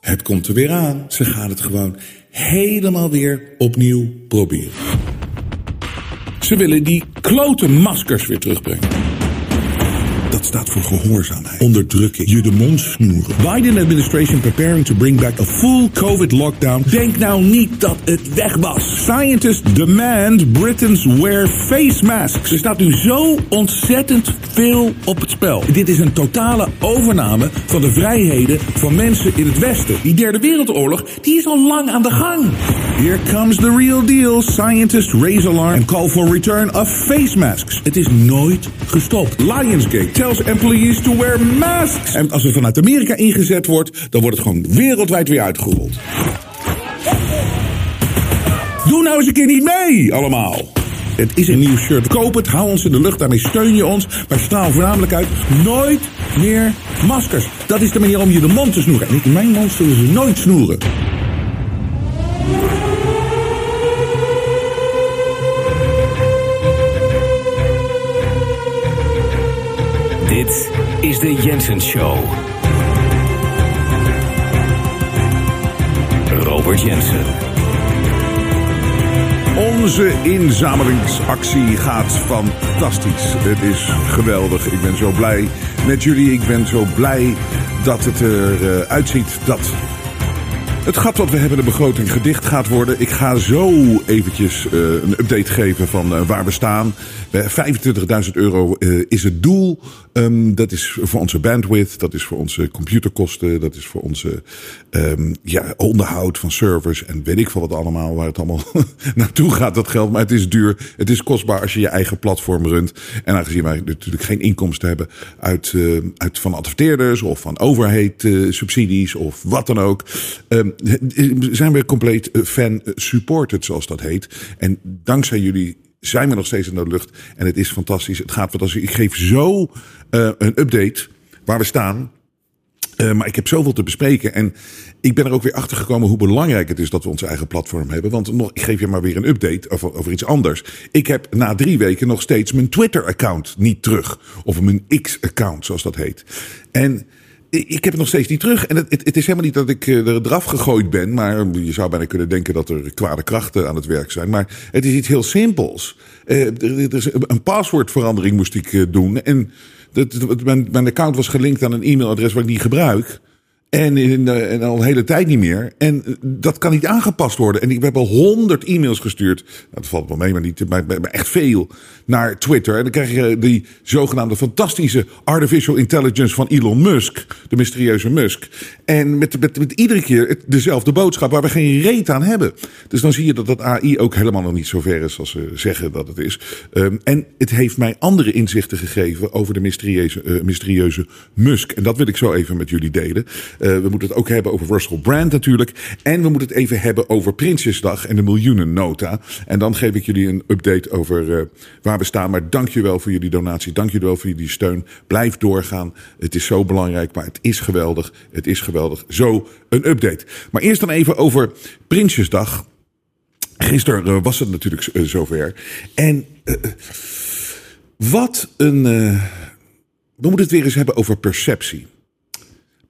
Het komt er weer aan. Ze gaan het gewoon helemaal weer opnieuw proberen. Ze willen die klote maskers weer terugbrengen. Staat voor gehoorzaamheid, onderdrukking, je de mond snoeren. Biden administration preparing to bring back a full COVID lockdown. Denk nou niet dat het weg was. Scientists demand Britons wear face masks. Er staat nu zo ontzettend veel op het spel. Dit is een totale overname van de vrijheden van mensen in het Westen. Die derde wereldoorlog, die is al lang aan de gang. Here comes the real deal. Scientists raise alarm and call for return of face masks. Het is nooit gestopt. Lionsgate employees to wear masks. En als er vanuit Amerika ingezet wordt, dan wordt het gewoon wereldwijd weer uitgerold. Doe nou eens een keer niet mee, allemaal. Het is een nieuw shirt. Koop het, hou ons in de lucht, daarmee steun je ons. Maar straal voornamelijk uit, nooit meer maskers. Dat is de manier om je de mond te snoeren. En in mijn mond zullen ze nooit snoeren. Dit is de Jensen Show. Robert Jensen. Onze inzamelingsactie gaat fantastisch. Het is geweldig. Ik ben zo blij met jullie. Ik ben zo blij dat het eruit uitziet dat het gat wat we hebben, de begroting, gedicht gaat worden. Ik ga zo eventjes uh, een update geven van uh, waar we staan. 25.000 euro uh, is het doel. Um, dat is voor onze bandwidth, dat is voor onze computerkosten, dat is voor onze um, ja, onderhoud van servers en weet ik veel wat allemaal, waar het allemaal naartoe gaat, dat geld. Maar het is duur, het is kostbaar als je je eigen platform runt. En aangezien wij natuurlijk geen inkomsten hebben uit, uit van adverteerders of van overheid subsidies of wat dan ook. Um, zijn we compleet fan-supported, zoals dat heet. En dankzij jullie zijn we nog steeds in de lucht. En het is fantastisch. Het gaat wat als ik geef zo uh, een update waar we staan. Uh, maar ik heb zoveel te bespreken. En ik ben er ook weer achter gekomen hoe belangrijk het is dat we onze eigen platform hebben. Want nog, ik geef je maar weer een update over, over iets anders. Ik heb na drie weken nog steeds mijn Twitter-account niet terug. Of mijn X-account, zoals dat heet. En ik heb het nog steeds niet terug. En het, het, is helemaal niet dat ik er eraf gegooid ben. Maar je zou bijna kunnen denken dat er kwade krachten aan het werk zijn. Maar het is iets heel simpels. Uh, er, is een paswoordverandering moest ik uh, doen. En dat, mijn, mijn account was gelinkt aan een e-mailadres wat ik niet gebruik. En, in, uh, en al een hele tijd niet meer. En dat kan niet aangepast worden. En ik heb al honderd e-mails gestuurd. Nou, dat valt wel mee, maar niet maar, maar echt veel. Naar Twitter. En dan krijg je die zogenaamde fantastische artificial intelligence van Elon Musk. De mysterieuze Musk. En met, met, met iedere keer dezelfde boodschap waar we geen reet aan hebben. Dus dan zie je dat dat AI ook helemaal nog niet zo ver is als ze zeggen dat het is. Um, en het heeft mij andere inzichten gegeven over de mysterieuze, mysterieuze Musk. En dat wil ik zo even met jullie delen. Uh, we moeten het ook hebben over Russell Brand natuurlijk. En we moeten het even hebben over Prinsjesdag en de miljoenennota. En dan geef ik jullie een update over uh, waar we staan. Maar dank je wel voor jullie donatie. Dank je wel voor jullie steun. Blijf doorgaan. Het is zo belangrijk, maar het is geweldig. Het is geweldig. Zo een update. Maar eerst dan even over Prinsjesdag. Gisteren uh, was het natuurlijk zover. En wat een. we moeten het weer eens hebben over perceptie.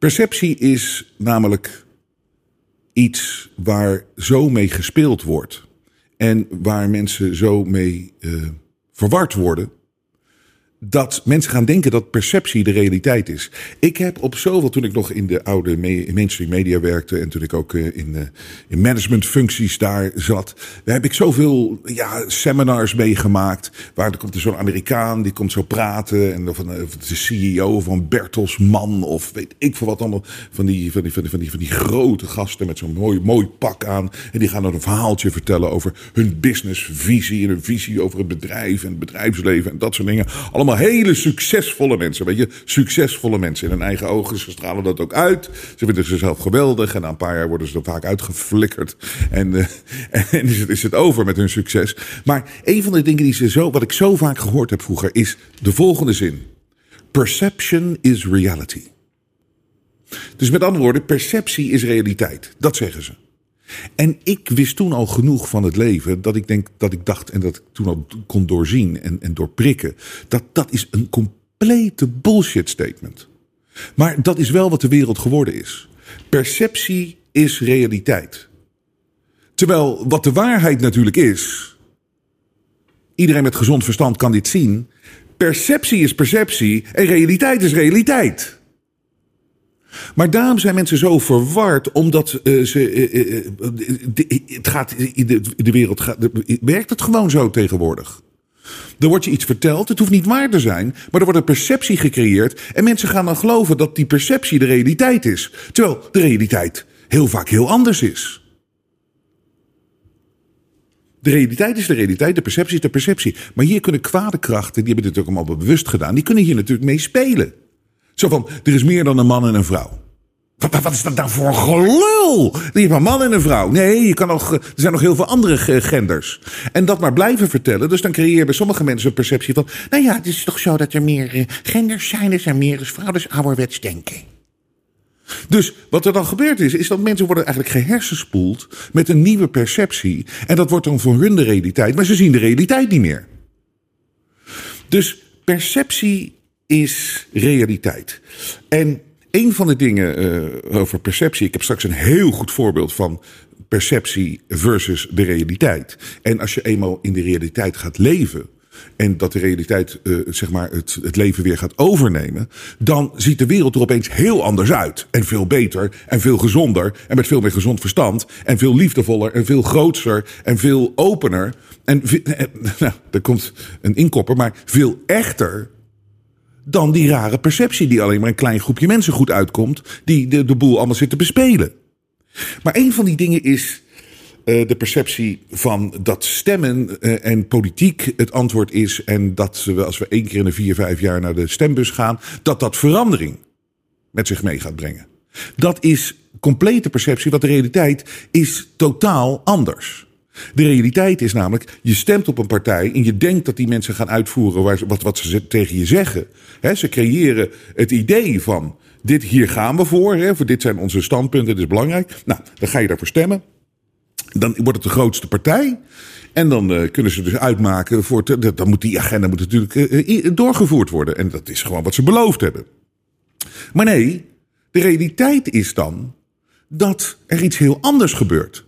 Perceptie is namelijk iets waar zo mee gespeeld wordt. En waar mensen zo mee uh, verward worden. Dat mensen gaan denken dat perceptie de realiteit is. Ik heb op zoveel, toen ik nog in de oude mainstream media werkte. en toen ik ook uh, in, uh, in managementfuncties daar zat. Daar heb ik zoveel ja, seminars meegemaakt. Waar er komt zo'n Amerikaan, die komt zo praten. en van de CEO van Bertelsmann. of weet ik veel wat allemaal. van die, van die, van die, van die, van die grote gasten met zo'n mooi, mooi pak aan. En die gaan dan een verhaaltje vertellen over hun businessvisie. en hun visie over het bedrijf en het bedrijfsleven en dat soort dingen. Allemaal hele succesvolle mensen. Weet je, succesvolle mensen in hun eigen ogen. Ze stralen dat ook uit. Ze vinden zichzelf geweldig. En na een paar jaar worden ze er vaak uitgeflikkerd. En, uh, en is, het, is het over met hun succes. Maar een van de dingen die ze zo, wat ik zo vaak gehoord heb vroeger, is de volgende zin. Perception is reality. Dus met andere woorden, perceptie is realiteit. Dat zeggen ze. En ik wist toen al genoeg van het leven dat ik denk dat ik dacht en dat ik toen al kon doorzien en, en doorprikken. Dat dat is een complete bullshit statement. Maar dat is wel wat de wereld geworden is. Perceptie is realiteit. Terwijl wat de waarheid natuurlijk is. Iedereen met gezond verstand kan dit zien. Perceptie is perceptie en realiteit is realiteit. Maar daarom zijn mensen zo verward, omdat uh, ze. Uh, uh, de, het gaat, de, de wereld gaat, werkt het gewoon zo tegenwoordig. Er wordt je iets verteld, het hoeft niet waar te zijn, maar er wordt een perceptie gecreëerd. En mensen gaan dan geloven dat die perceptie de realiteit is. Terwijl de realiteit heel vaak heel anders is. De realiteit is de realiteit, de perceptie is de perceptie. Maar hier kunnen kwade krachten, die hebben dit ook allemaal bewust gedaan, die kunnen hier natuurlijk mee spelen. Zo van, er is meer dan een man en een vrouw. Wat, wat is dat nou voor een gelul? Je hebt een man en een vrouw. Nee, je kan nog, er zijn nog heel veel andere genders. En dat maar blijven vertellen. Dus dan creëer je bij sommige mensen een perceptie van... Nou ja, het is toch zo dat er meer eh, genders zijn. Er zijn meer vrouwen, dus ouderwets denken. Dus wat er dan gebeurd is, is dat mensen worden eigenlijk gehersenspoeld met een nieuwe perceptie. En dat wordt dan voor hun de realiteit, maar ze zien de realiteit niet meer. Dus perceptie is realiteit. En een van de dingen uh, over perceptie, ik heb straks een heel goed voorbeeld van perceptie versus de realiteit. En als je eenmaal in de realiteit gaat leven, en dat de realiteit uh, zeg maar het, het leven weer gaat overnemen, dan ziet de wereld er opeens heel anders uit. En veel beter en veel gezonder en met veel meer gezond verstand en veel liefdevoller en veel grootser en veel opener. En nou, er komt een inkopper, maar veel echter dan die rare perceptie die alleen maar een klein groepje mensen goed uitkomt, die de, de boel allemaal zit te bespelen. Maar een van die dingen is uh, de perceptie van dat stemmen uh, en politiek het antwoord is en dat we als we één keer in de vier, vijf jaar naar de stembus gaan, dat dat verandering met zich mee gaat brengen. Dat is complete perceptie, want de realiteit is totaal anders. De realiteit is namelijk, je stemt op een partij en je denkt dat die mensen gaan uitvoeren waar, wat, wat ze tegen je zeggen. ze creëren het idee van, dit hier gaan we voor, voor dit zijn onze standpunten, dit is belangrijk. Nou, dan ga je daarvoor stemmen. Dan wordt het de grootste partij. En dan uh, kunnen ze dus uitmaken voor. Dan moet die agenda moet natuurlijk uh, doorgevoerd worden. En dat is gewoon wat ze beloofd hebben. Maar nee, de realiteit is dan dat er iets heel anders gebeurt.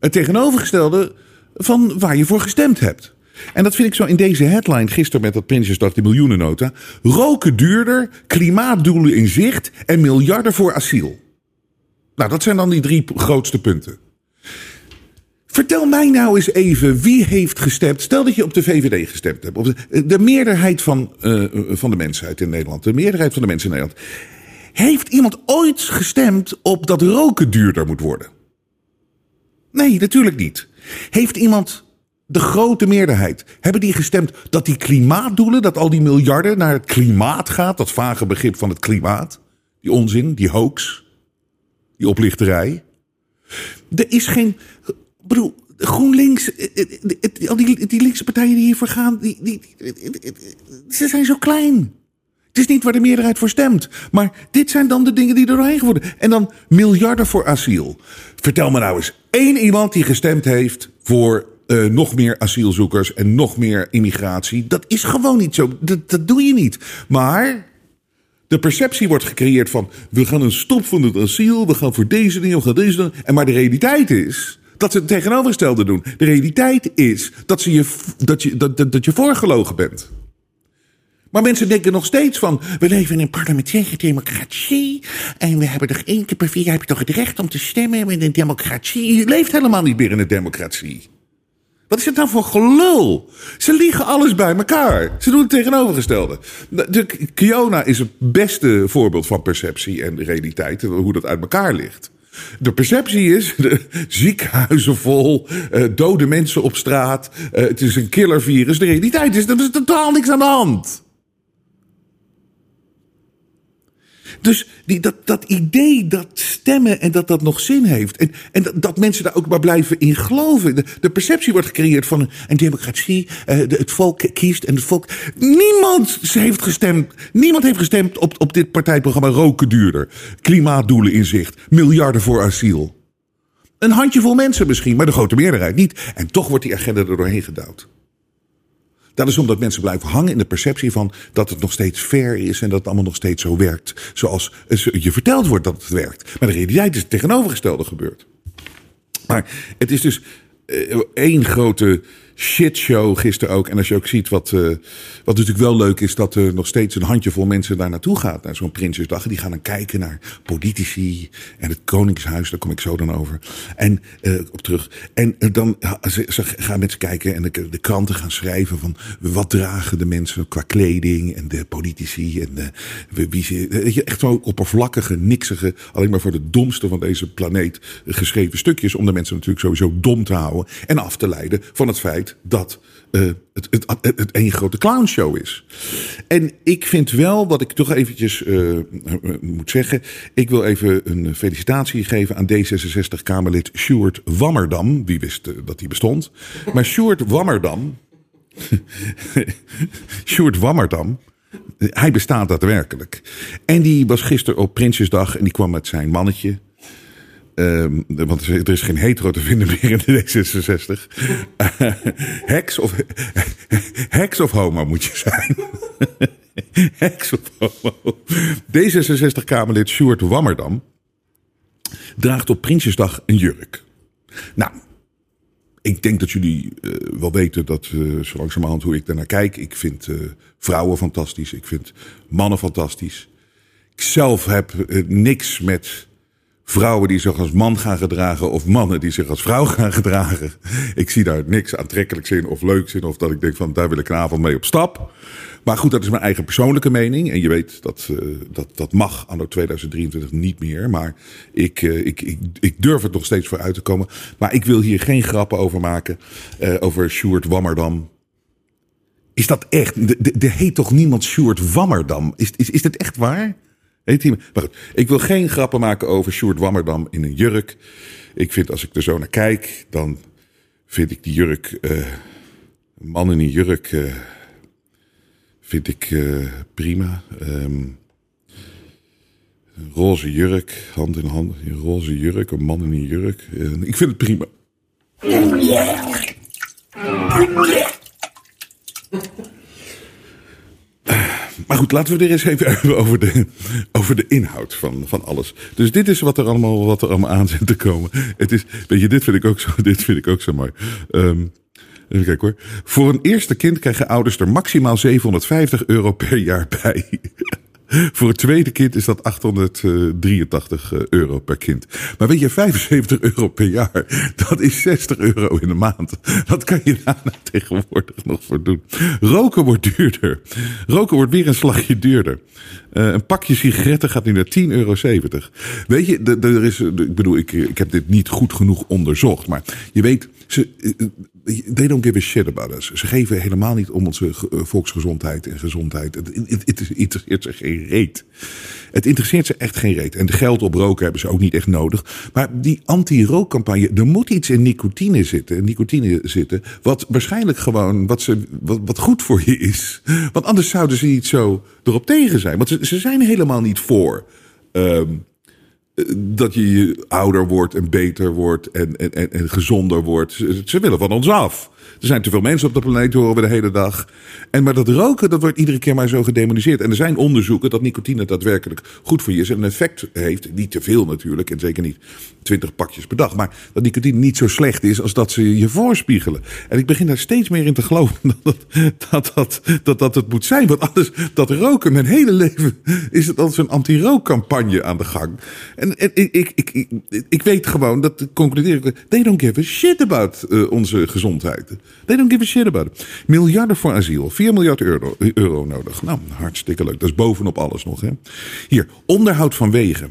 Het tegenovergestelde van waar je voor gestemd hebt. En dat vind ik zo in deze headline gisteren met dat Prinsjesdag, die miljoenennota. Roken duurder, klimaatdoelen in zicht en miljarden voor asiel. Nou, dat zijn dan die drie grootste punten. Vertel mij nou eens even wie heeft gestemd. Stel dat je op de VVD gestemd hebt. Of de, meerderheid van, uh, van de mensheid in Nederland. De meerderheid van de mensen in Nederland. Heeft iemand ooit gestemd op dat roken duurder moet worden? Nee, natuurlijk niet. Heeft iemand, de grote meerderheid, hebben die gestemd dat die klimaatdoelen, dat al die miljarden naar het klimaat gaat, dat vage begrip van het klimaat, die onzin, die hoax, die oplichterij. Er is geen, bedoel, GroenLinks, al die, die linkse partijen die hiervoor gaan, die, die, ze zijn zo klein. Het is niet waar de meerderheid voor stemt. Maar dit zijn dan de dingen die er doorheen geworden. En dan miljarden voor asiel. Vertel me nou eens één iemand die gestemd heeft voor uh, nog meer asielzoekers en nog meer immigratie. Dat is gewoon niet zo. Dat, dat doe je niet. Maar de perceptie wordt gecreëerd van we gaan een stop van het asiel, we gaan voor deze dingen, we gaan deze dingen. En maar de realiteit is dat ze het tegenovergestelde doen. De realiteit is dat, ze je, dat, je, dat, dat je voorgelogen bent. Maar mensen denken nog steeds van, we leven in een parlementaire democratie. En we hebben toch één keer per vier heb je toch het recht om te stemmen in een democratie. Je leeft helemaal niet meer in een democratie. Wat is het nou voor gelul? Ze liegen alles bij elkaar. Ze doen het tegenovergestelde. De, Kiona is het beste voorbeeld van perceptie en realiteit. Hoe dat uit elkaar ligt. De perceptie is ziekenhuizen vol, uh, dode mensen op straat. Uh, het is een killervirus. De realiteit is er is totaal niks aan de hand. Dus die, dat, dat idee dat stemmen en dat dat nog zin heeft. En, en dat, dat mensen daar ook maar blijven in geloven. De, de perceptie wordt gecreëerd van een, democratie. De, het volk kiest en het volk. Niemand heeft gestemd. Niemand heeft gestemd op, op dit partijprogramma roken duurder. Klimaatdoelen in zicht. Miljarden voor asiel. Een handjevol mensen misschien, maar de grote meerderheid niet. En toch wordt die agenda er doorheen gedouwd. Dat is omdat mensen blijven hangen in de perceptie van dat het nog steeds fair is en dat het allemaal nog steeds zo werkt. Zoals je verteld wordt dat het werkt. Maar de realiteit is het tegenovergestelde gebeurd. Maar het is dus eh, één grote shitshow gisteren ook. En als je ook ziet wat, uh, wat natuurlijk wel leuk is, dat er nog steeds een handjevol mensen daar naartoe gaat. Naar zo'n Prinsjesdag. Die gaan dan kijken naar politici en het Koningshuis. Daar kom ik zo dan over. En uh, op terug. En uh, dan ze, gaan mensen kijken en de, de, kranten gaan schrijven van wat dragen de mensen qua kleding en de politici. En de, wie ze, echt zo oppervlakkige, niksige, alleen maar voor de domste van deze planeet geschreven stukjes. Om de mensen natuurlijk sowieso dom te houden en af te leiden van het feit dat uh, het, het, grote clownshow is. En ik vind wel, wat ik toch eventjes uh, moet zeggen. Ik wil even een felicitatie geven aan D66-Kamerlid Sjoerd Wammerdam. Wie wist dat hij bestond. Maar Sjoerd Wammerdam. Sjoerd Wammerdam. Hij bestaat daadwerkelijk. En die was gisteren op Prinsjesdag en die kwam met zijn mannetje. Um, want er is geen hetero te vinden meer in de D66. Uh, heks, of, heks of homo moet je zijn. heks of homo. D66-Kamerlid Sjoerd Wammerdam draagt op Prinsjesdag een jurk. Nou, ik denk dat jullie uh, wel weten dat uh, zo langzamerhand hoe ik daarnaar kijk. Ik vind vrouwen fantastisch. Ik vind mannen fantastisch. Ik zelf heb niks met vrouwen die zich als man gaan gedragen of mannen die zich als vrouw gaan gedragen. Ik zie daar niks aantrekkelijks in of leuks in of dat ik denk van daar wil ik een avond mee op stap. Maar goed, dat is mijn eigen persoonlijke mening. En je weet dat uh, dat, dat mag anno 2023 niet meer. Maar ik, uh, ik, ik, ik durf het nog steeds voor uit te komen. Maar ik wil hier geen grappen over maken. Uh, over Sjoerd Wammerdam. Is dat echt? Er heet toch niemand Sjoerd Wammerdam? Is, is, is dit echt waar? Heet hij, maar goed, ik wil geen grappen maken over Sjoerd Wammerdam in een jurk. Ik vind als ik er zo naar kijk, dan vind ik die jurk, uh, man in een jurk, uh, vind ik uh, prima. Um, een roze jurk, hand in hand, een roze jurk, een man in een jurk. ik vind het prima. Maar goed, laten we er eens even hebben over de, over de inhoud van, van alles. Dus dit is wat er allemaal, wat er allemaal aan zit te komen. Het is, weet je, dit vind ik ook zo, dit vind ik ook zo mooi. Um, even kijken hoor. Voor een eerste kind krijgen ouders er maximaal 750 euro per jaar bij. Voor het tweede kind is dat 883 euro per kind. Maar weet je, 75 euro per jaar, dat is 60 euro in de maand. Wat kan je daar nou tegenwoordig nog voor doen? Roken wordt duurder. Roken wordt weer een slagje duurder. Uh, een pakje sigaretten gaat nu naar 10,70 euro. Weet je, er is, ik bedoel, ik, ik heb dit niet goed genoeg onderzocht. Maar je weet, ze, they don't give a shit about us. Ze geven helemaal niet om onze volksgezondheid en gezondheid. Het, het, het interesseert ze geen reet. Het interesseert ze echt geen reet. En de geld op roken hebben ze ook niet echt nodig. Maar die anti-rookcampagne, er moet iets in nicotine zitten. Nicotine zitten. Wat waarschijnlijk gewoon wat, ze, wat, wat goed voor je is. Want anders zouden ze niet zo erop tegen zijn. Want ze, zijn helemaal niet voor. Um, dat je ouder wordt en beter wordt en, en, en gezonder wordt. Ze, ze willen van ons af. Er zijn te veel mensen op de planeet, horen we de hele dag. En maar dat roken, dat wordt iedere keer maar zo gedemoniseerd. En er zijn onderzoeken dat nicotine daadwerkelijk goed voor je is. En een effect heeft, niet te veel natuurlijk, en zeker niet 20 pakjes per dag. Maar dat nicotine niet zo slecht is als dat ze je voorspiegelen. En ik begin daar steeds meer in te geloven dat dat, dat, dat, dat het moet zijn. Want anders, dat roken, mijn hele leven is het als een anti-rookcampagne aan de gang. En, ik, ik, ik, ik, ik weet gewoon, dat concludeer ik, they don't give a shit about uh, onze gezondheid. They don't give a shit about it. Miljarden voor asiel. 4 miljard euro, euro nodig. Nou, hartstikke leuk. Dat is bovenop alles nog. Hè? Hier, onderhoud van wegen.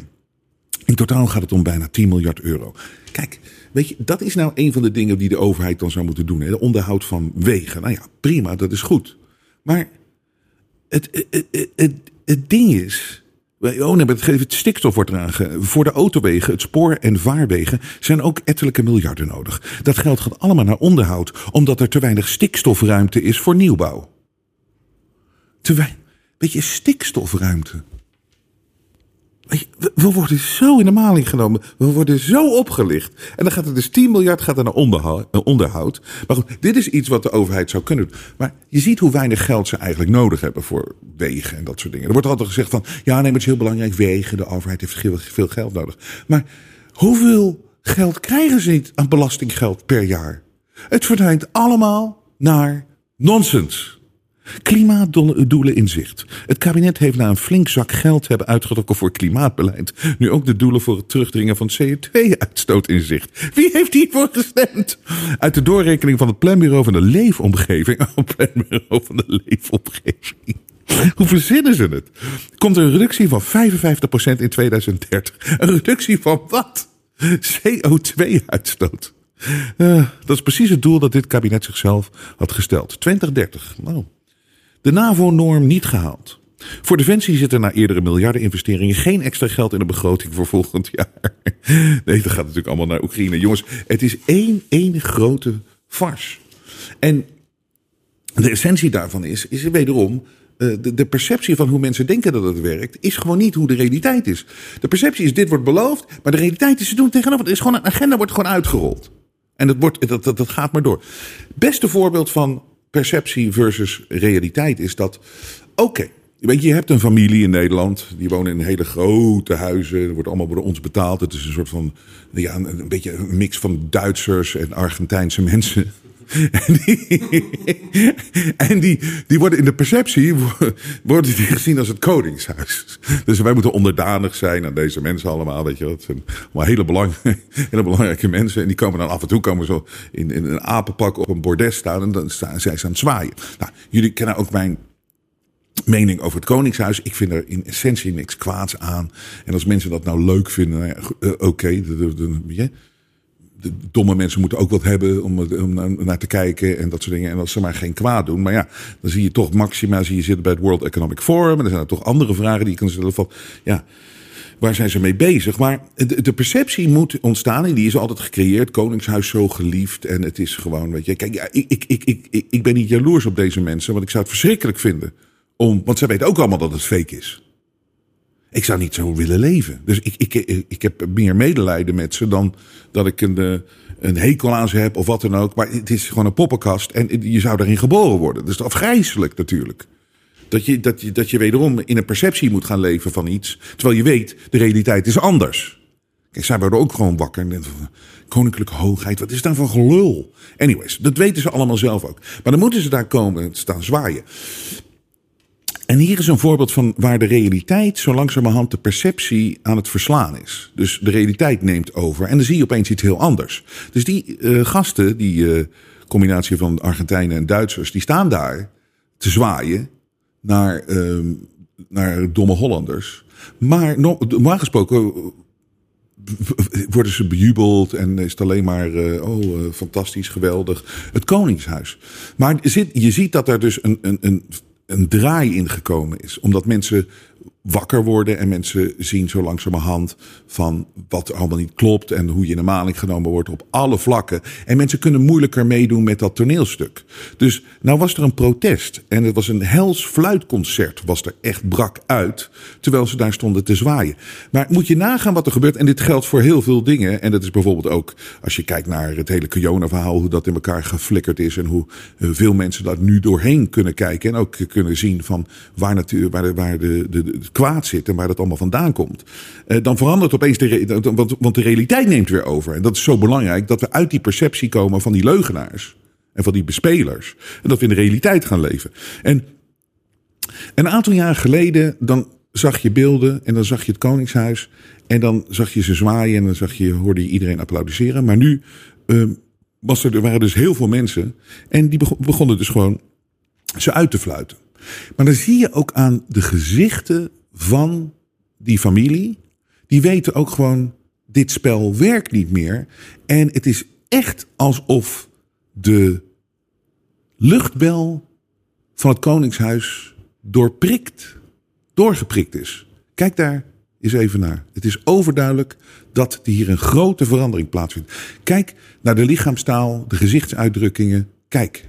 In totaal gaat het om bijna 10 miljard euro. Kijk, weet je, dat is nou een van de dingen die de overheid dan zou moeten doen. Hè? De onderhoud van wegen. Nou ja, prima, dat is goed. Maar het, het, het, het, het ding is, Oh nee, het, het stikstof wordt eraan. Voor de autowegen, het spoor- en vaarwegen zijn ook ettelijke miljarden nodig. Dat geld gaat allemaal naar onderhoud, omdat er te weinig stikstofruimte is voor nieuwbouw. Te weinig. Stikstofruimte. We worden zo in de maling genomen. We worden zo opgelicht. En dan gaat er dus 10 miljard gaat er naar onderhoud. Maar goed, dit is iets wat de overheid zou kunnen doen. Maar je ziet hoe weinig geld ze eigenlijk nodig hebben voor wegen en dat soort dingen. Er wordt altijd gezegd van, ja nee, maar het is heel belangrijk, wegen, de overheid heeft veel geld nodig. Maar hoeveel geld krijgen ze niet aan belastinggeld per jaar? Het verdwijnt allemaal naar nonsens. Klimaatdoelen in zicht. Het kabinet heeft na een flink zak geld hebben uitgetrokken voor klimaatbeleid. Nu ook de doelen voor het terugdringen van CO2-uitstoot in zicht. Wie heeft hiervoor gestemd? Uit de doorrekening van het Planbureau van de Leefomgeving. Oh, Planbureau van de Leefomgeving. Hoe verzinnen ze het? Komt er een reductie van 55% in 2030. Een reductie van wat? CO2-uitstoot. Uh, eh, dat is precies het doel dat dit kabinet zichzelf had gesteld. 2030. Nou, de NAVO-norm niet gehaald. Voor Defensie zit er na eerdere miljardeninvesteringen geen extra geld in de begroting voor volgend jaar. Nee, dat gaat natuurlijk allemaal naar Oekraïne. Jongens, het is één, één grote fars. En de essentie daarvan is, is wederom eh, de, de, perceptie van hoe mensen denken dat het werkt, is gewoon niet hoe de realiteit is. De perceptie is: dit wordt beloofd, maar de realiteit is: ze doen tegenover. Het is gewoon een agenda wordt gewoon uitgerold. En dat, wordt, dat, dat, dat gaat maar door. Beste voorbeeld van perceptie versus realiteit is dat, oké, Weet je, je hebt een familie in Nederland. Die wonen in hele grote huizen. Er wordt allemaal door ons betaald. Het is een soort van. Ja, een, beetje een mix van Duitsers en Argentijnse mensen. En die, die, worden in de perceptie worden die gezien als het koningshuis. Dus wij moeten onderdanig zijn aan deze mensen allemaal. Weet je, dat zijn allemaal hele, belang, hele belangrijke mensen. En die komen dan af en toe komen zo in, in een apenpak op een bordes staan. En dan staan zij aan het zwaaien. Nou, jullie kennen ook mijn mening over het Koningshuis. Ik vind er in essentie niks kwaads aan. En als mensen dat nou leuk vinden, nou ja, uh, oké. Okay, de domme mensen moeten ook wat hebben om, om, naar te kijken en dat soort dingen. En als ze maar geen kwaad doen. Maar ja, dan zie je toch Maxima zie je zitten bij het World Economic Forum. En er zijn er toch andere vragen die je kan stellen van, ja, waar zijn ze mee bezig? Maar de, de, perceptie moet ontstaan en die is altijd gecreëerd. Koningshuis zo geliefd en het is gewoon, weet je. Kijk, ik, ik, ik, ik, ik ben niet jaloers op deze mensen, want ik zou het verschrikkelijk vinden. Om, want zij weten ook allemaal dat het fake is. Ik zou niet zo willen leven. Dus ik, ik, ik heb meer medelijden met ze dan dat ik een, eh, een hekel aan ze heb of wat dan ook. Maar het is gewoon een poppenkast en je zou daarin geboren worden. Dat is afgrijzelijk natuurlijk. Dat je, dat, je, dat je wederom in een perceptie moet gaan leven van iets. Terwijl je weet, de realiteit is anders. Kijk, zij worden ook gewoon wakker. Koninklijke hoogheid, wat is daar van gelul? Anyways, dat weten ze allemaal zelf ook. Maar dan moeten ze daar komen en staan zwaaien. En hier is een voorbeeld van waar de realiteit zo langzamerhand de perceptie aan het verslaan is. Dus de realiteit neemt over en dan zie je opeens iets heel anders. Dus die uh, gasten, die uh, combinatie van Argentijnen en Duitsers, die staan daar te zwaaien naar, uh, naar domme Hollanders. Maar normaal gesproken worden ze bejubeld en is het alleen maar, oh, fantastisch, geweldig. Het Koningshuis. Maar je ziet dat er dus een, een, een een draai ingekomen is. Omdat mensen wakker worden en mensen zien zo langzamerhand van wat allemaal niet klopt en hoe je in de maling genomen wordt op alle vlakken. En mensen kunnen moeilijker meedoen met dat toneelstuk. Dus nou was er een protest en het was een hels fluitconcert, was er echt brak uit, terwijl ze daar stonden te zwaaien. Maar moet je nagaan wat er gebeurt en dit geldt voor heel veel dingen. En dat is bijvoorbeeld ook als je kijkt naar het hele Kiona-verhaal, hoe dat in elkaar geflikkerd is en hoe eh, veel mensen daar nu doorheen kunnen kijken en ook kunnen zien van waar, natuur, waar, de, waar de, de, de kwaad zit en waar dat allemaal vandaan komt. Eh, dan verandert opeens de, want, want de realiteit neemt weer over. En dat is zo belangrijk dat we uit die perceptie komen van die leugenaars en van die bespelers. En dat we in de realiteit gaan leven. En een aantal jaar geleden, dan zag je beelden en dan zag je het Koningshuis. En dan zag je ze zwaaien en dan zag je, hoorde je iedereen applaudisseren. Maar nu uh, was er, er waren dus heel veel mensen. En die begonnen dus gewoon ze uit te fluiten. Maar dan zie je ook aan de gezichten van die familie. Die weten ook gewoon, dit spel werkt niet meer. En het is echt alsof de luchtbel van het Koningshuis doorprikt, doorgeprikt is. Kijk daar eens even naar. Het is overduidelijk dat hier een grote verandering plaatsvindt. Kijk naar de lichaamstaal, de gezichtsuitdrukkingen. Kijk.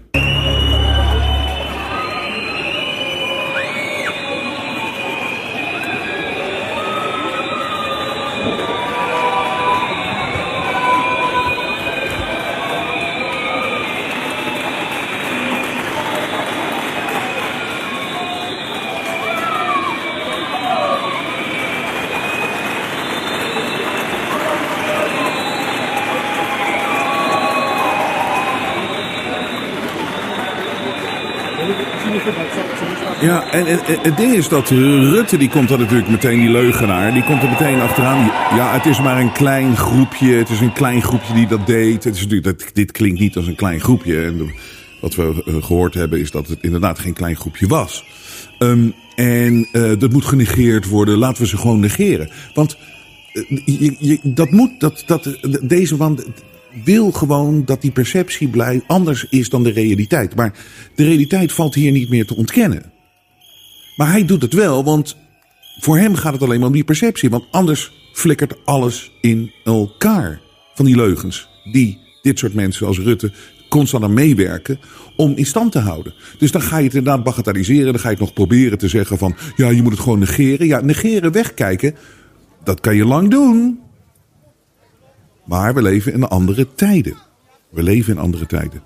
En, en, het ding is dat Rutte, die komt dan natuurlijk meteen, die leugenaar, die komt er meteen achteraan. Ja, het is maar een klein groepje, het is een klein groepje die dat deed. Het is natuurlijk, dat, dit klinkt niet als een klein groepje. En wat we uh, gehoord hebben is dat het inderdaad geen klein groepje was. Um, en uh, dat moet genegeerd worden, laten we ze gewoon negeren. Want je, je, dat moet, dat, dat, deze man wil gewoon dat die perceptie blij anders is dan de realiteit. Maar de realiteit valt hier niet meer te ontkennen. Maar hij doet het wel, want voor hem gaat het alleen maar om die perceptie. Want anders flikkert alles in elkaar. Van die leugens die dit soort mensen als Rutte constant aan meewerken om in stand te houden. Dus dan ga je het inderdaad bagatelliseren. Dan ga je het nog proberen te zeggen van... ja, je moet het gewoon negeren. Ja, negeren, wegkijken, dat kan je lang doen. Maar we leven in andere tijden. We leven in andere tijden.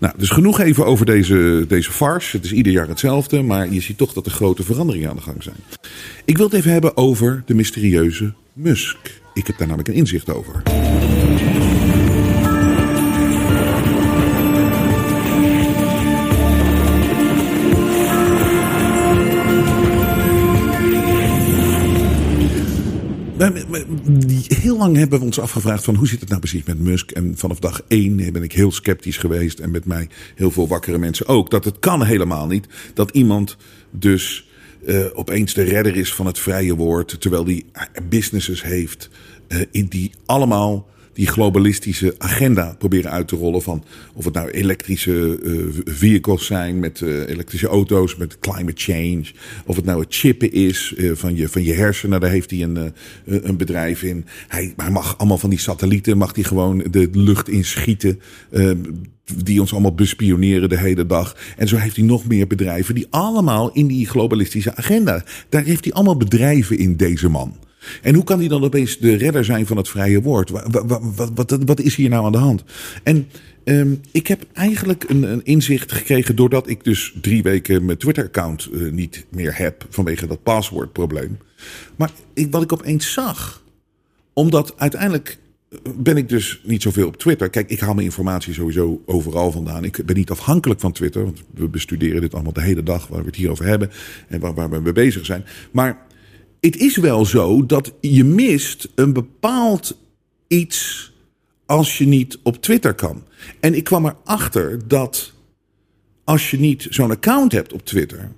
Nou, dus genoeg even over deze, deze farce. Het is ieder jaar hetzelfde, maar je ziet toch dat er grote veranderingen aan de gang zijn. Ik wil het even hebben over de mysterieuze Musk. Ik heb daar namelijk een inzicht over. Heel lang hebben we ons afgevraagd van hoe zit het nou precies met Musk. En vanaf dag één ben ik heel sceptisch geweest. En met mij heel veel wakkere mensen ook. Dat het kan helemaal niet dat iemand dus uh, opeens de redder is van het vrije woord. Terwijl die businesses heeft uh, in die allemaal die globalistische agenda proberen uit te rollen. Van of het nou elektrische uh, vehicles zijn met uh, elektrische auto's, met climate change. Of het nou het chippen is uh, van, je, van je hersenen, daar heeft hij een, een bedrijf in. Hij, hij mag allemaal van die satellieten, mag hij gewoon de lucht inschieten. die ons allemaal bespioneren de hele dag. En zo heeft hij nog meer bedrijven die allemaal in die globalistische agenda. Daar heeft hij allemaal bedrijven in, deze man. En hoe kan hij dan opeens de redder zijn van het vrije woord? Wat, wat, wat, is hier nou aan de hand? En um, ik heb eigenlijk een, een, inzicht gekregen doordat ik dus drie weken mijn Twitter-account uh, niet meer heb vanwege dat paswoordprobleem. Maar ik, wat ik opeens zag, omdat uiteindelijk ben ik dus niet zoveel op Twitter. Kijk, ik haal mijn informatie sowieso overal vandaan. Ik ben niet afhankelijk van Twitter, want we bestuderen dit allemaal de hele dag waar we het hier over hebben en waar, waar we mee bezig zijn. Maar het is wel zo dat je mist een bepaald iets als je niet op Twitter kan. En ik kwam erachter dat als je niet zo'n account hebt op Twitter,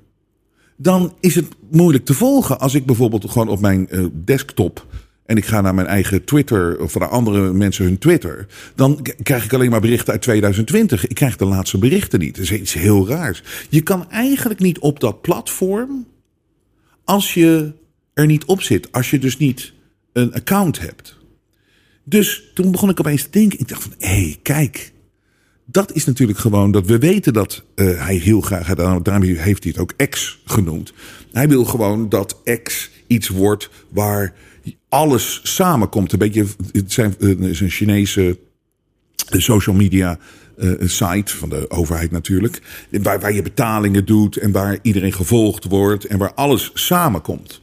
dan is het moeilijk te volgen. Als ik bijvoorbeeld gewoon op mijn uh, desktop en ik ga naar mijn eigen Twitter of naar andere mensen hun Twitter, dan krijg ik alleen maar berichten uit 2020. Ik krijg de laatste berichten niet. Dat is iets heel raars. Je kan eigenlijk niet op dat platform als je er niet op zit. Als je dus niet een account hebt. Dus toen begon ik opeens te denken. Ik dacht van, hé, hey, kijk. Dat is natuurlijk gewoon dat we weten dat uh, hij heel graag, daarom heeft hij het ook X genoemd. Hij wil gewoon dat X iets wordt waar alles samenkomt. Een beetje, het zijn, het is een Chinese social media uh, site van de overheid natuurlijk. Waar, waar je betalingen doet en waar iedereen gevolgd wordt en waar alles samenkomt.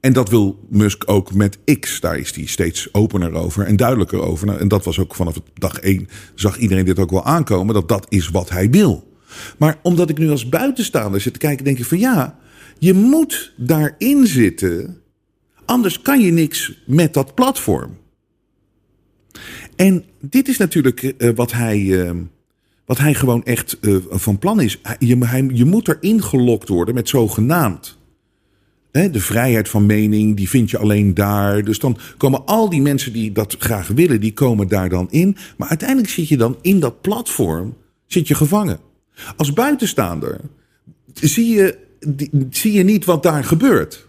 En dat wil Musk ook met X. Daar is hij steeds opener over en duidelijker over. Nou, en dat was ook vanaf dag één, zag iedereen dit ook wel aankomen, dat dat is wat hij wil. Maar omdat ik nu als buitenstaander zit te kijken, denk ik van ja, je moet daarin zitten. Anders kan je niks met dat platform. En dit is natuurlijk uh, wat hij. Uh, wat hij gewoon echt uh, van plan is. Je, je moet erin gelokt worden met zogenaamd de vrijheid van mening, die vind je alleen daar. Dus dan komen al die mensen die dat graag willen, die komen daar dan in. Maar uiteindelijk zit je dan in dat platform, zit je gevangen. Als buitenstaander zie je, zie je niet wat daar gebeurt.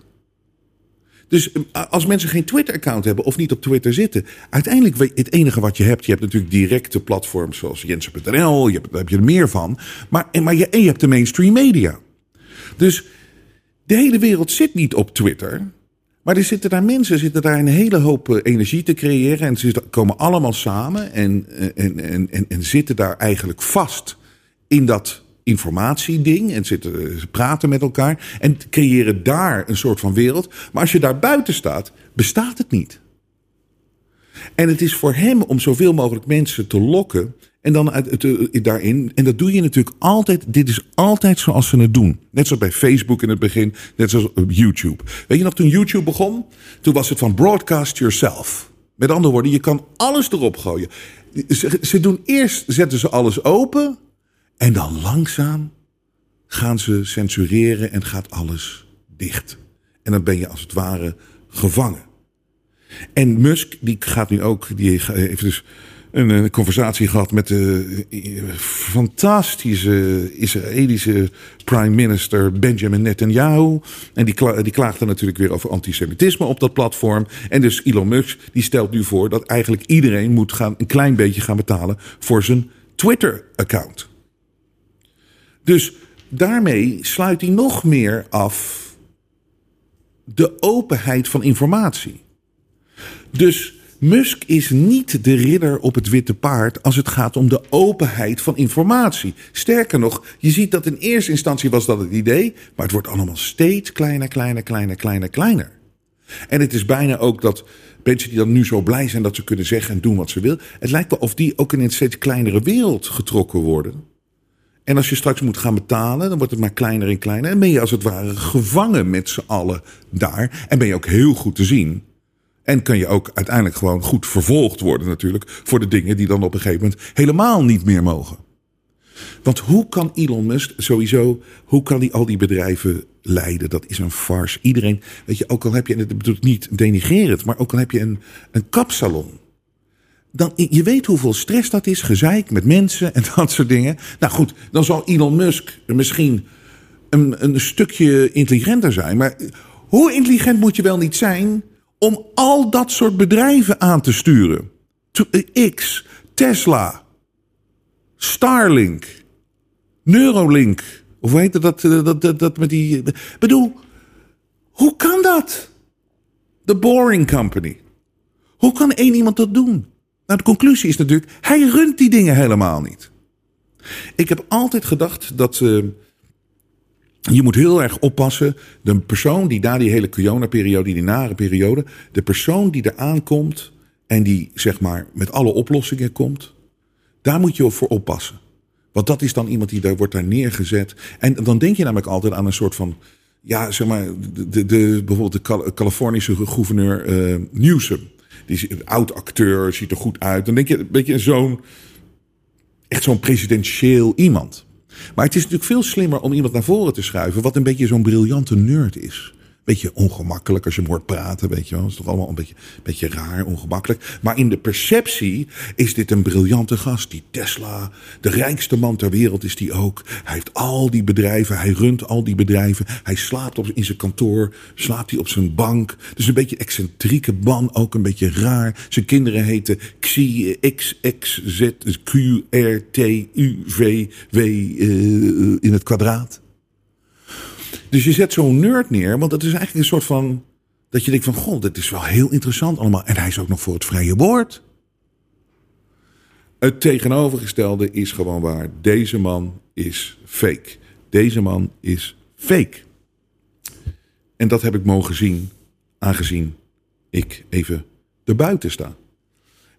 Dus eh, als mensen geen Twitter-account hebben of niet op Twitter zitten, uiteindelijk het enige wat je hebt, je hebt natuurlijk directe platforms zoals Jensen.nl, je hebt, daar heb je er meer van, maar, maar je, en je hebt de mainstream media. Dus de hele wereld zit niet op Twitter. Maar er zitten daar mensen, zitten daar een hele hoop eh, energie te creëren. En ze komen allemaal samen en, en, en, en, en zitten daar eigenlijk vast in dat informatieding. En zitten, ze praten met elkaar en creëren daar een soort van wereld. Maar als je daar buiten staat, bestaat het niet. En het is voor hem om zoveel mogelijk mensen te lokken. En dan uit, uit, daarin. En dat doe je natuurlijk altijd. Dit is altijd zoals ze het doen. Net zoals bij Facebook in het begin. Net zoals op YouTube. Weet je nog, toen YouTube begon. Toen was het van broadcast yourself. Met andere woorden, je kan alles erop gooien. Ze, ze doen eerst, zetten ze alles open. En dan langzaam gaan ze censureren en gaat alles dicht. En dan ben je als het ware gevangen. En Musk, die gaat nu ook, die heeft dus een, een conversatie gehad met de eh, fantastische Israëlische prime minister Benjamin Netanyahu. En die, die klaagde natuurlijk weer over antisemitisme op dat platform. En dus Elon Musk die stelt nu voor dat eigenlijk iedereen moet gaan, een klein beetje gaan betalen voor zijn Twitter-account. Dus daarmee sluit hij nog meer af de openheid van informatie. Dus Musk is niet de ridder op het witte paard als het gaat om de openheid van informatie. Sterker nog, je ziet dat in eerste instantie was dat het idee, maar het wordt allemaal steeds kleiner, kleiner, kleiner, kleiner, kleiner. En het is bijna ook dat mensen die dan nu zo blij zijn dat ze kunnen zeggen en doen wat ze wil, het lijkt wel of die ook in een steeds kleinere wereld getrokken worden. En als je straks moet gaan betalen, dan wordt het maar kleiner en kleiner. En ben je als het ware gevangen met z'n allen daar. En ben je ook heel goed te zien. En kan je ook uiteindelijk gewoon goed vervolgd worden natuurlijk. Voor de dingen die dan op een gegeven moment helemaal niet meer mogen. Want hoe kan Elon Musk sowieso, hoe kan hij al die bedrijven leiden? Dat is een farce. Iedereen, weet je, ook al heb je, en dat bedoel niet denigrerend, maar ook al heb je een, een kapsalon dan, je weet hoeveel stress dat is, gezeik met mensen en dat soort dingen. Nou goed, dan zal Elon Musk misschien een, een stukje intelligenter zijn. Maar hoe intelligent moet je wel niet zijn om al dat soort bedrijven aan te sturen? Eh, X, Tesla, Starlink, Neuralink. Of hoe heet dat, dat, dat, dat, dat met die. bedoel, hoe kan dat? The Boring Company. Hoe kan één iemand dat doen? Nou, de conclusie is natuurlijk, hij runt die dingen helemaal niet. Ik heb altijd gedacht dat je moet heel erg oppassen. De persoon die na die hele corona-periode, die nare periode, de persoon die er aankomt en die zeg maar met alle oplossingen komt, daar moet je voor oppassen. Want dat is dan iemand die daar wordt daar neergezet. En dan denk je namelijk altijd aan een soort van ja, zeg maar, de, de, bijvoorbeeld de Californische gouverneur uh, Newsom. Die is een oud acteur, ziet er goed uit. Dan denk je een beetje zo'n. Echt zo'n presidentieel iemand. Maar het is natuurlijk veel slimmer om iemand naar voren te schuiven. wat een beetje zo'n briljante nerd is beetje ongemakkelijk als je hem hoort praten, weet je wel. Dat is toch allemaal een beetje, beetje raar, ongemakkelijk. Maar in de perceptie is dit een briljante gast. Die Tesla, de rijkste man ter wereld is die ook. Hij heeft al die bedrijven, hij runt al die bedrijven. Hij slaapt op, in zijn kantoor, slaapt hij op zijn bank. Dus een beetje excentrieke man, ook een beetje raar. Zijn kinderen heten Xi, X, X, Z, Q, R, T, U, V, W uh, in het kwadraat. Dus je zet zo'n nerd neer, want dat is eigenlijk een soort van. Dat je denkt van, god, dit is wel heel interessant allemaal. En hij is ook nog voor het vrije woord. Het tegenovergestelde is gewoon waar. Deze man is fake. Deze man is fake. En dat heb ik mogen zien, aangezien ik even erbuiten sta.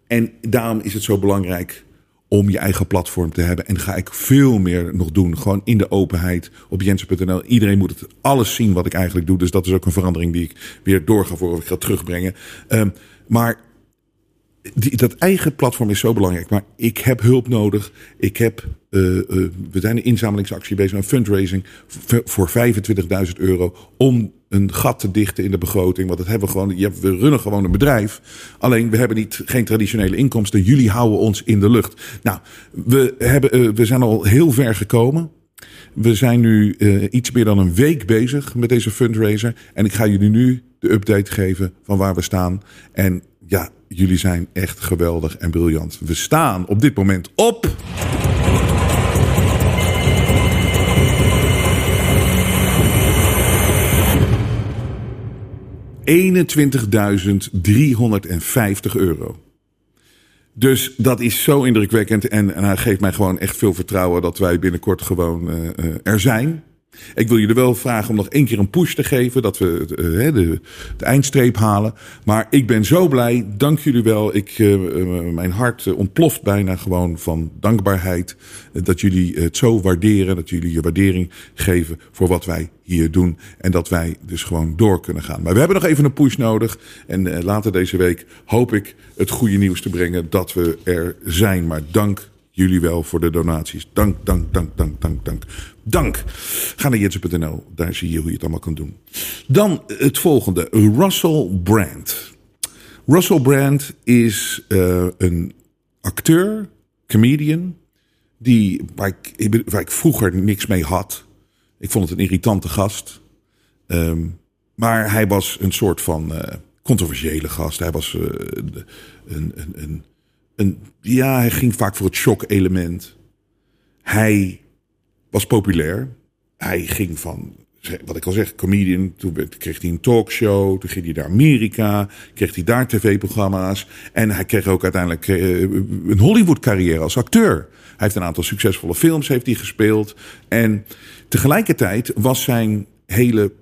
En daarom is het zo belangrijk om je eigen platform te hebben. En ga ik veel meer nog doen. Gewoon in de openheid op jensen.nl. Iedereen moet het alles zien wat ik eigenlijk doe. Dus dat is ook een verandering die ik weer doorga voor of ik ga terugbrengen. Um, maar die, dat eigen platform is zo belangrijk. Maar ik heb hulp nodig. Ik heb, uh, uh, we zijn een inzamelingsactie bezig, een fundraising voor 25.000 euro. Om een gat te dichten in de begroting. Want dat hebben we gewoon. We runnen gewoon een bedrijf. Alleen we hebben niet, geen traditionele inkomsten. Jullie houden ons in de lucht. Nou, we, hebben, uh, we zijn al heel ver gekomen. We zijn nu uh, iets meer dan een week bezig met deze fundraiser. En ik ga jullie nu de update geven van waar we staan. En ja, jullie zijn echt geweldig en briljant. We staan op dit moment op. 21.350 euro. Dus dat is zo indrukwekkend. En, en, geeft mij gewoon echt veel vertrouwen dat wij binnenkort gewoon uh, uh, er zijn. Ik wil jullie wel vragen om nog één keer een push te geven. Dat we uh, de, de, eindstreep halen. Maar ik ben zo blij. Dank jullie wel. Ik, uh, mijn hart ontploft bijna gewoon van dankbaarheid. dat jullie het zo waarderen. Dat jullie je waardering geven voor wat wij hier doen. En dat wij dus gewoon door kunnen gaan. Maar we hebben nog even een push nodig. En later deze week hoop ik het goede nieuws te brengen dat we er zijn. Maar dank jullie wel voor de donaties. Dank, dank, dank, dank, dank, dank. Dank. Ga naar jensen.nl, daar zie je hoe je het allemaal kan doen. Dan het volgende, Russell Brand. Russell Brand is uh, een acteur, comedian, die, waar, ik, vroeger niks mee had. Ik vond het een irritante gast. Um, maar hij was een soort van uh, controversiële gast. Hij was uh, een, een, een, ja, hij ging vaak voor het shock-element. Hij was populair. Hij ging van, wat ik al zeg, comedian. Toen kreeg hij een talkshow. Toen ging hij naar Amerika. Kreeg hij daar tv-programma's. En hij kreeg ook uiteindelijk eh, een Hollywood-carrière als acteur. Hij heeft een aantal succesvolle films heeft hij gespeeld. En tegelijkertijd was zijn hele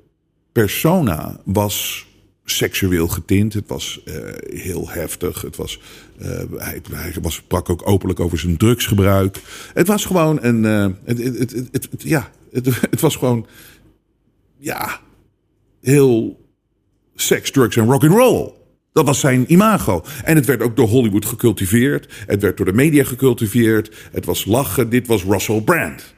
persona was seksueel getint. Het was uh, heel heftig. Het was, uh, hij, hij, was, sprak ook openlijk over zijn drugsgebruik. Het was gewoon een. Uh, het, het, het, ja, het, was gewoon. Ja, heel seks, drugs en rock and roll. Dat was zijn imago. En het werd ook door Hollywood gecultiveerd. Het werd door de media gecultiveerd. Het was lachen. Dit was Russell Brand.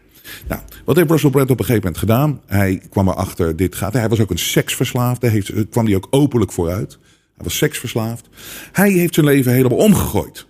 Nou, wat heeft Russell Brand op een gegeven moment gedaan? Hij kwam erachter, dit gaat. Hij was ook een seksverslaafde, heeft, kwam hij ook openlijk vooruit. Hij was seksverslaafd. Hij heeft zijn leven helemaal omgegooid.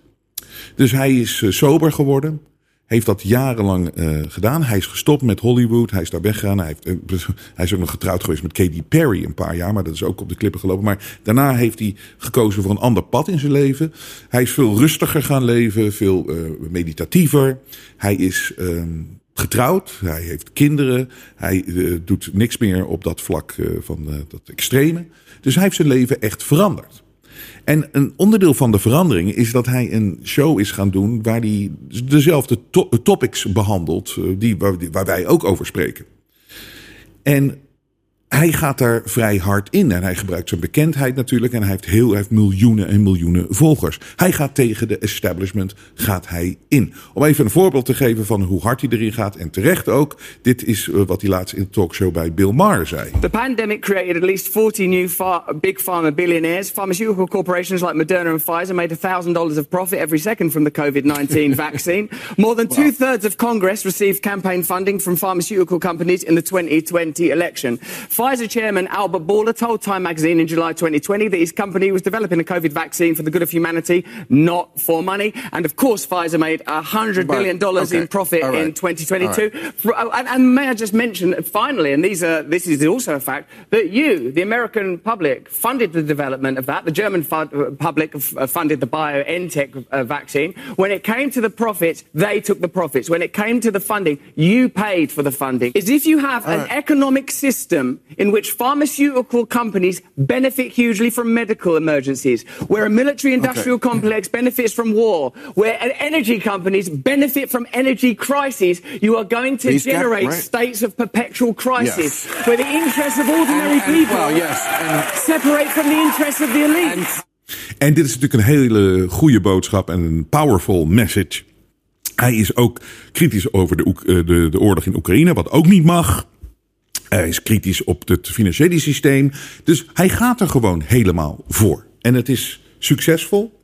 Dus hij is uh, sober geworden. Heeft dat jarenlang uh, gedaan. Hij is gestopt met Hollywood. Hij is daar weggegaan. Hij, heeft, uh, hij is ook nog getrouwd geweest met Katy Perry een paar jaar. Maar dat is ook op de klippen gelopen. Maar daarna heeft hij gekozen voor een ander pad in zijn leven. Hij is veel rustiger gaan leven. Veel meditatiever. Hij is ehm, getrouwd, hij heeft kinderen, hij uh, doet niks meer op dat vlak uh, van uh, dat extreme. Dus hij heeft zijn leven echt veranderd. En een onderdeel van de verandering is dat hij een show is gaan doen waar hij dezelfde to topics behandelt die, waar, waar wij ook over spreken. En hij gaat daar vrij hard in. En hij gebruikt zijn bekendheid natuurlijk. En hij heeft, heel, hij heeft miljoenen en miljoenen volgers. Hij gaat tegen de establishment gaat hij in. Om even een voorbeeld te geven van hoe hard hij erin gaat. En terecht ook. Dit is uh, wat hij laatst in de talkshow bij Bill Maher zei. The pandemic created at least 40 new big pharma billionaires. Pharmaceutical corporations like Moderna and Pfizer made $1,000 of profit every second from the COVID-19 vaccine. More than two-thirds of Congress received campaign funding from pharmaceutical companies in the 2020 election. Pfizer chairman Albert Bourla told Time magazine in July 2020 that his company was developing a COVID vaccine for the good of humanity, not for money. And of course, Pfizer made $100 billion okay. in profit right. in 2022. Right. And, and, may I just mention, finally, and these are, this is also a fact, that you, the American public, funded the development of that. The German fu- public funded the BioNTech uh, vaccine. When it came to the profits, they took the profits. When it came to the funding, you paid for the funding. Is if you have All an right. economic system in which pharmaceutical companies benefit hugely from medical emergencies, where a military industrial okay. complex benefits from war, where energy companies benefit from energy crises, you are going to These generate right. states of perpetual crisis yes. where the interests of ordinary and, and, people well, yes, and, separate from the interests of the elite. En dit is natuurlijk een hele goede boodschap en een powerful message. Hij is ook kritisch over de, de, de oorlog in Oekraïne, wat ook niet mag. Hij is kritisch op het financiële systeem. Dus hij gaat er gewoon helemaal voor. En het is succesvol.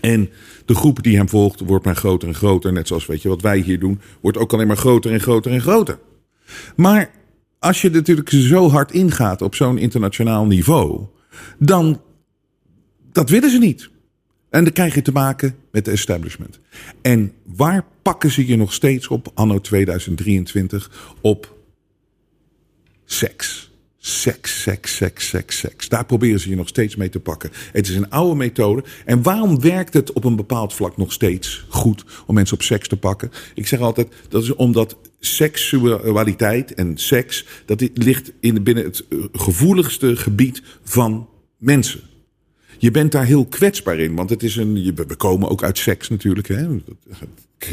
En de groep die hem volgt wordt maar groter en groter. Net zoals weet je, wat wij hier doen, wordt ook alleen maar groter en groter en groter. Maar als je natuurlijk zo hard ingaat op zo'n internationaal niveau, dan dat willen ze niet. En dan krijg je te maken met de establishment. En waar pakken ze je nog steeds op, anno 2023, op seks? Seks, seks, seks, seks, seks. Daar proberen ze je nog steeds mee te pakken. Het is een oude methode. En waarom werkt het op een bepaald vlak nog steeds goed om mensen op seks te pakken? Ik zeg altijd, dat is omdat seksualiteit en seks, dat ligt in, binnen het eh, gevoeligste gebied van mensen. Je bent daar heel kwetsbaar in, want het is een. We komen ook uit seks natuurlijk, hè?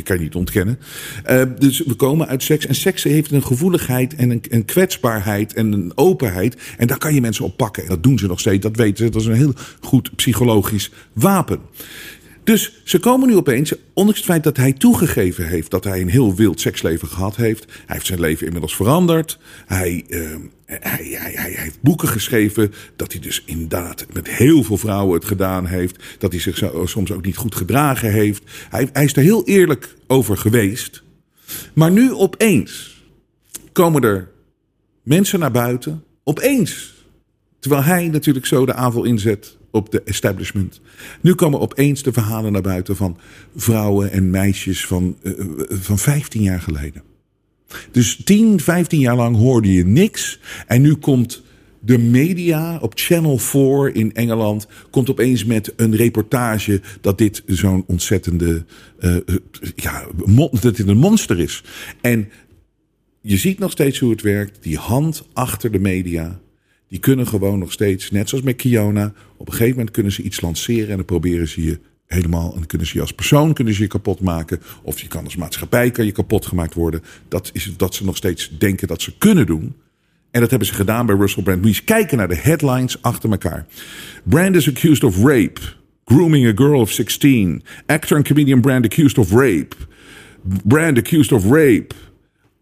Kan je niet ontkennen. Uh, dus we komen uit seks. En seks heeft een gevoeligheid en een, een, kwetsbaarheid en een openheid. En daar kan je mensen op pakken. En dat doen ze nog steeds, dat weten ze. Dat is een heel goed psychologisch wapen. Dus ze komen nu opeens, ondanks het feit dat hij toegegeven heeft dat hij een heel wild seksleven gehad heeft. Hij heeft zijn leven inmiddels veranderd. Hij, uh, hij, hij, hij, heeft boeken geschreven dat hij dus inderdaad met heel veel vrouwen het gedaan heeft. Dat hij zich soms ook niet goed gedragen heeft. Hij, hij is er heel eerlijk over geweest. Maar nu opeens komen er mensen naar buiten. Opeens. Terwijl hij natuurlijk zo de aanval inzet op de establishment. Nu komen opeens de verhalen naar buiten van vrouwen en meisjes van, uh, van 15 jaar geleden. Dus 10, 15 jaar lang hoorde je niks. En nu komt de media op Channel 4 in Engeland komt opeens met een reportage dat dit zo'n ontzettende uh, ja, dat dit een monster is. En je ziet nog steeds hoe het werkt. Die hand achter de media die kunnen gewoon nog steeds, net zoals met Kiona, op een gegeven moment kunnen ze iets lanceren en dan proberen ze je helemaal, en dan kunnen ze je als persoon kunnen ze je kapot maken, of je kan als maatschappij kan je kapot gemaakt worden. Dat is dat ze nog steeds denken dat ze kunnen doen. En dat hebben ze gedaan bij Russell Brand. Moet je eens kijken naar de headlines achter elkaar. Brand is accused of rape. Grooming a girl of 16. Actor and comedian Brand accused of rape. Brand accused of rape.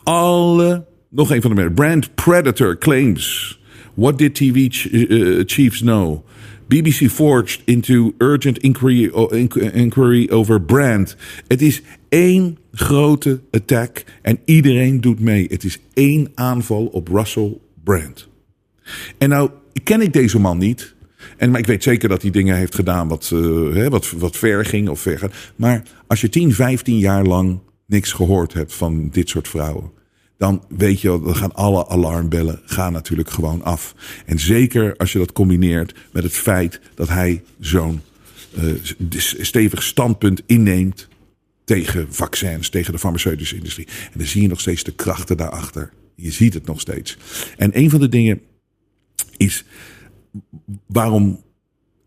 Alle, nog een van de meer. Brand predator claims. What did TV ch uh, chiefs know? BBC forged into urgent inquiry, over brand. Het is één grote attack en iedereen doet mee. Het is één aanval op Russell Brand. En nou ken ik deze man niet. En, maar ik weet zeker dat hij dingen heeft gedaan wat, uh, hè, wat, wat ver ging of ver. Maar als je 10, 15 jaar lang niks gehoord hebt van dit soort vrouwen dan weet je, dan gaan alle alarmbellen gaan natuurlijk gewoon af. En zeker als je dat combineert met het feit dat hij zo'n uh, stevig standpunt inneemt tegen vaccins, tegen de farmaceutische industrie. En dan zie je nog steeds de krachten daarachter. Je ziet het nog steeds. En een van de dingen is waarom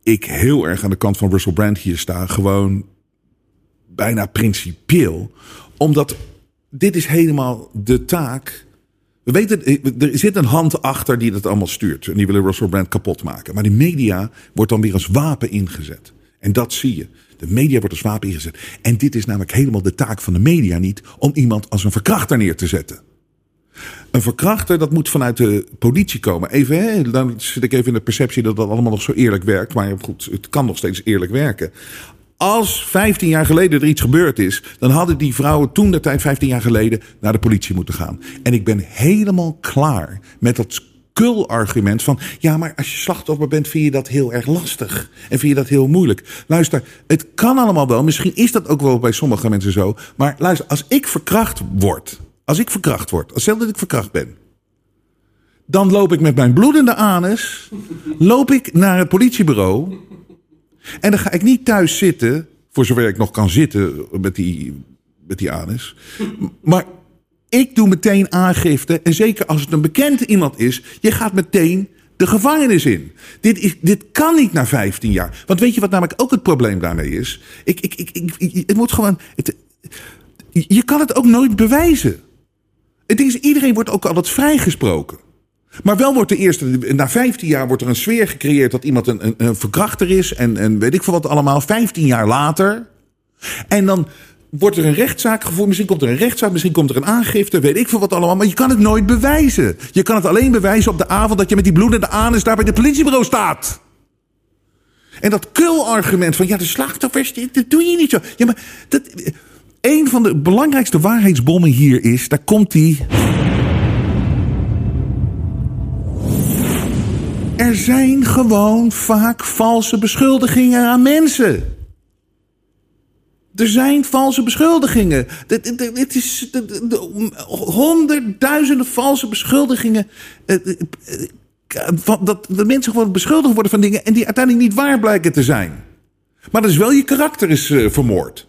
ik heel erg aan de kant van Russell Brand hier sta, gewoon bijna principieel, omdat dit is helemaal de taak. We weten, er zit een hand achter die dat allemaal stuurt. En die willen Russell Brand kapot maken. Maar de media wordt dan weer als wapen ingezet. En dat zie je. De media wordt als wapen ingezet. En dit is namelijk helemaal de taak van de media niet om iemand als een verkrachter neer te zetten. Een verkrachter, dat moet vanuit de politie komen. Even, hè, dan zit ik even in de perceptie dat dat allemaal nog zo eerlijk werkt. Maar goed, het kan nog steeds eerlijk werken. Als 15 jaar geleden er iets gebeurd is, dan hadden die vrouwen toen de tijd, 15 jaar geleden, naar de politie moeten gaan. En ik ben helemaal klaar met dat kul-argument van. Ja, maar als je slachtoffer bent, vind je dat heel erg lastig. En vind je dat heel moeilijk. Luister, het kan allemaal wel. Misschien is dat ook wel bij sommige mensen zo. Maar luister, als ik verkracht word. Als ik verkracht word. Als stel dat ik verkracht ben. Dan loop ik met mijn bloedende anus. Loop ik naar het politiebureau. En dan ga ik niet thuis zitten, voor zover ik nog kan zitten met die, met die anus. Maar ik doe meteen aangifte. En zeker als het een bekend iemand is, je gaat meteen de gevangenis in. Dit, is, dit kan niet na 15 jaar. Want weet je wat namelijk ook het probleem daarmee is? Ik, ik, ik, ik, het moet gewoon. Je kan het ook nooit bewijzen. Het is, iedereen wordt ook altijd vrijgesproken. Maar wel wordt er eerst, na 15 jaar wordt er een sfeer gecreëerd dat iemand een, een, een verkrachter is. En, en weet ik veel wat allemaal. 15 jaar later. En dan wordt er een rechtszaak gevoerd. Misschien komt er een rechtszaak, misschien komt er een aangifte. Weet ik veel wat allemaal. Maar je kan het nooit bewijzen. Je kan het alleen bewijzen op de avond dat je met die bloedende anus daar bij het politiebureau staat. En dat kul-argument van ja, de slachtoffers, dat doe je niet zo. Ja, maar dat, een van de belangrijkste waarheidsbommen hier is, daar komt die. Er zijn gewoon vaak valse beschuldigingen aan mensen. Er zijn valse beschuldigingen. Het is honderdduizenden valse beschuldigingen. Eh, eh, eh, dat de mensen gewoon beschuldigd worden van dingen en die uiteindelijk niet waar blijken te zijn. Maar dat is wel je karakter is vermoord.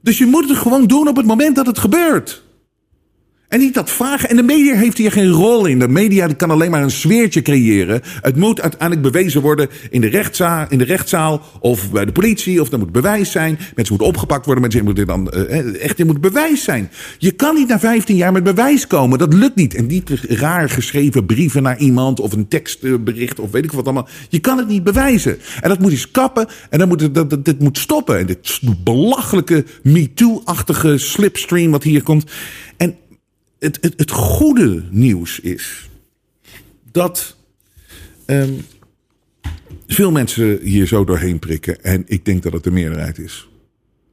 Dus je moet het gewoon doen op het moment dat het gebeurt. En niet dat vragen. En de media heeft hier geen rol in. De media kan alleen maar een sfeertje creëren. Het moet uiteindelijk bewezen worden in de, rechtszaal, in de rechtszaal of bij de politie. Of er moet bewijs zijn. Mensen moeten opgepakt worden. Mensen moeten dan uh, echt, er moet bewijs zijn. Je kan niet na 15 jaar met bewijs komen. Dat lukt niet. En niet raar geschreven brieven naar iemand of een tekstbericht of weet ik wat allemaal. Je kan het niet bewijzen. En dat moet eens kappen. En dan moet het, dat, dit moet stoppen. En dit belachelijke MeToo-achtige slipstream wat hier komt. En het, het, het goede nieuws is dat um, veel mensen hier zo doorheen prikken. En ik denk dat het de meerderheid is.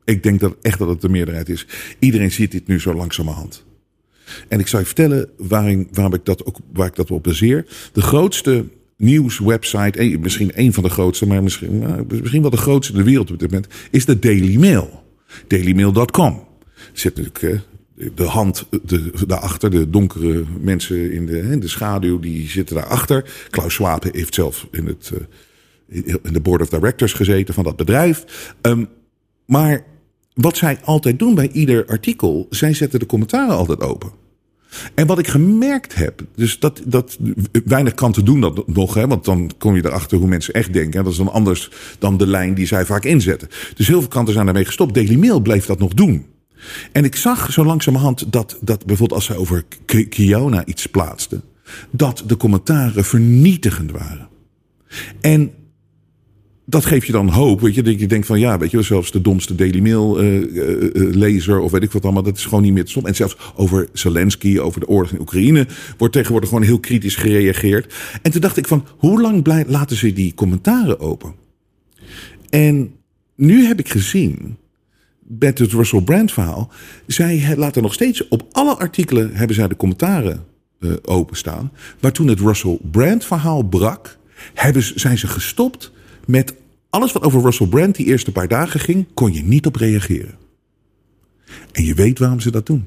Ik denk dat echt dat het de meerderheid is. Iedereen ziet dit nu zo langzamerhand. En ik zal je vertellen waarom ik dat ook, waar ik dat op baseer. De grootste nieuwswebsite, misschien een van de grootste, maar misschien, nou, misschien wel de grootste in de wereld op dit moment, is de Daily Mail. Dailymail.com. Zit natuurlijk de hand de, daarachter, de donkere mensen in de, de schaduw, die zitten daarachter. Klaus Schwab heeft zelf in, het, eh, in de board of directors gezeten van dat bedrijf. Um, maar wat zij altijd doen bij ieder artikel, zij zetten de commentaren altijd open. En wat ik gemerkt heb, dus dat, dat weinig te doen dat nog, hè, want dan kom je erachter hoe mensen echt denken. Hè, dat is dan anders dan de lijn die zij vaak inzetten. Dus heel veel kanten zijn daarmee gestopt. Daily Mail bleef dat nog doen. En ik zag zo langzamerhand dat, dat bijvoorbeeld als zij over Kiona iets plaatsten, dat de commentaren vernietigend waren. En dat geeft je dan hoop. Weet je, dat je denkt van ja, weet je, zelfs de domste Daily Mail uh, uh, lezer of weet ik wat allemaal, dat is gewoon niet meer stom. En zelfs over Zelensky, over de oorlog in Oekraïne, wordt tegenwoordig gewoon heel kritisch gereageerd. En toen dacht ik van, hoe lang blij, laten ze die commentaren open? En nu heb ik gezien met het Russell Brand verhaal. Zij laten nog steeds op alle artikelen hebben zij de commentaren uh, openstaan. Maar toen het Russell Brand verhaal brak, hebben, zijn ze gestopt met alles wat over Russell Brand die eerste paar dagen ging, kon je niet op reageren. En je weet waarom ze dat doen.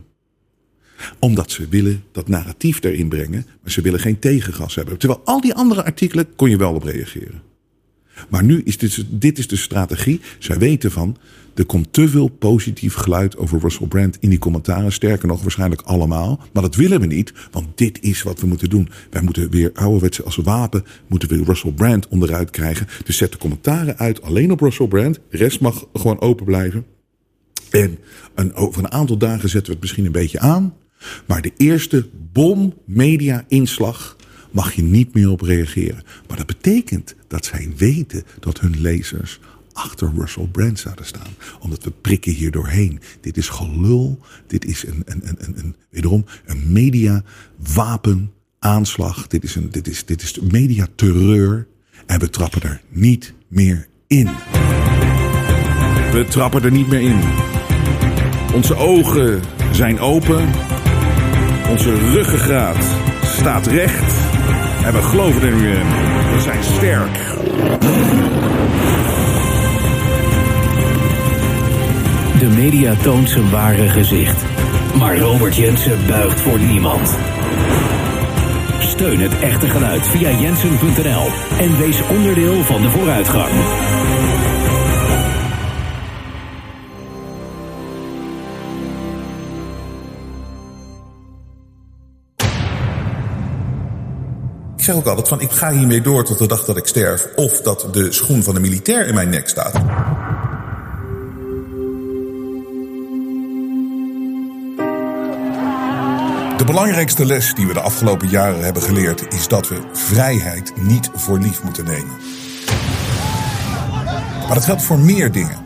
Omdat ze willen dat narratief erin brengen, maar ze willen geen tegengas hebben. Terwijl al die andere artikelen kon je wel op reageren. Maar nu is dit, dit is de strategie. Zij weten van, er komt te veel positief geluid over Russell Brand in die commentaren. Sterker nog, waarschijnlijk allemaal. Maar dat willen we niet, want dit is wat we moeten doen. Wij moeten weer ouderwetse als wapen, moeten we Russell Brand onderuit krijgen. Dus zet de commentaren uit alleen op Russell Brand. De rest mag gewoon open blijven. En een, over een aantal dagen zetten we het misschien een beetje aan. Maar de eerste bom media inslag mag je niet meer op reageren. Maar dat betekent dat zij weten dat hun lezers achter Russell Brand zouden staan. Omdat we prikken hier doorheen. Dit is gelul. Dit is een, een, een, een, wederom een media wapen aanslag. Dit is, een, dit is, dit is media terreur. En we trappen er niet meer in. We trappen er niet meer in. Onze ogen zijn open. Onze ruggengraat staat recht. En we geloven er nu in. We zijn sterk. De media toont zijn ware gezicht. Maar Robert Jensen buigt voor niemand. Steun het echte geluid via jensen.nl en wees onderdeel van de vooruitgang. Zeg ook altijd van ik ga hiermee door tot de dag dat ik sterf of dat de schoen van de militair in mijn nek staat. De belangrijkste les die we de afgelopen jaren hebben geleerd is dat we vrijheid niet voor lief moeten nemen. Maar dat geldt voor meer dingen.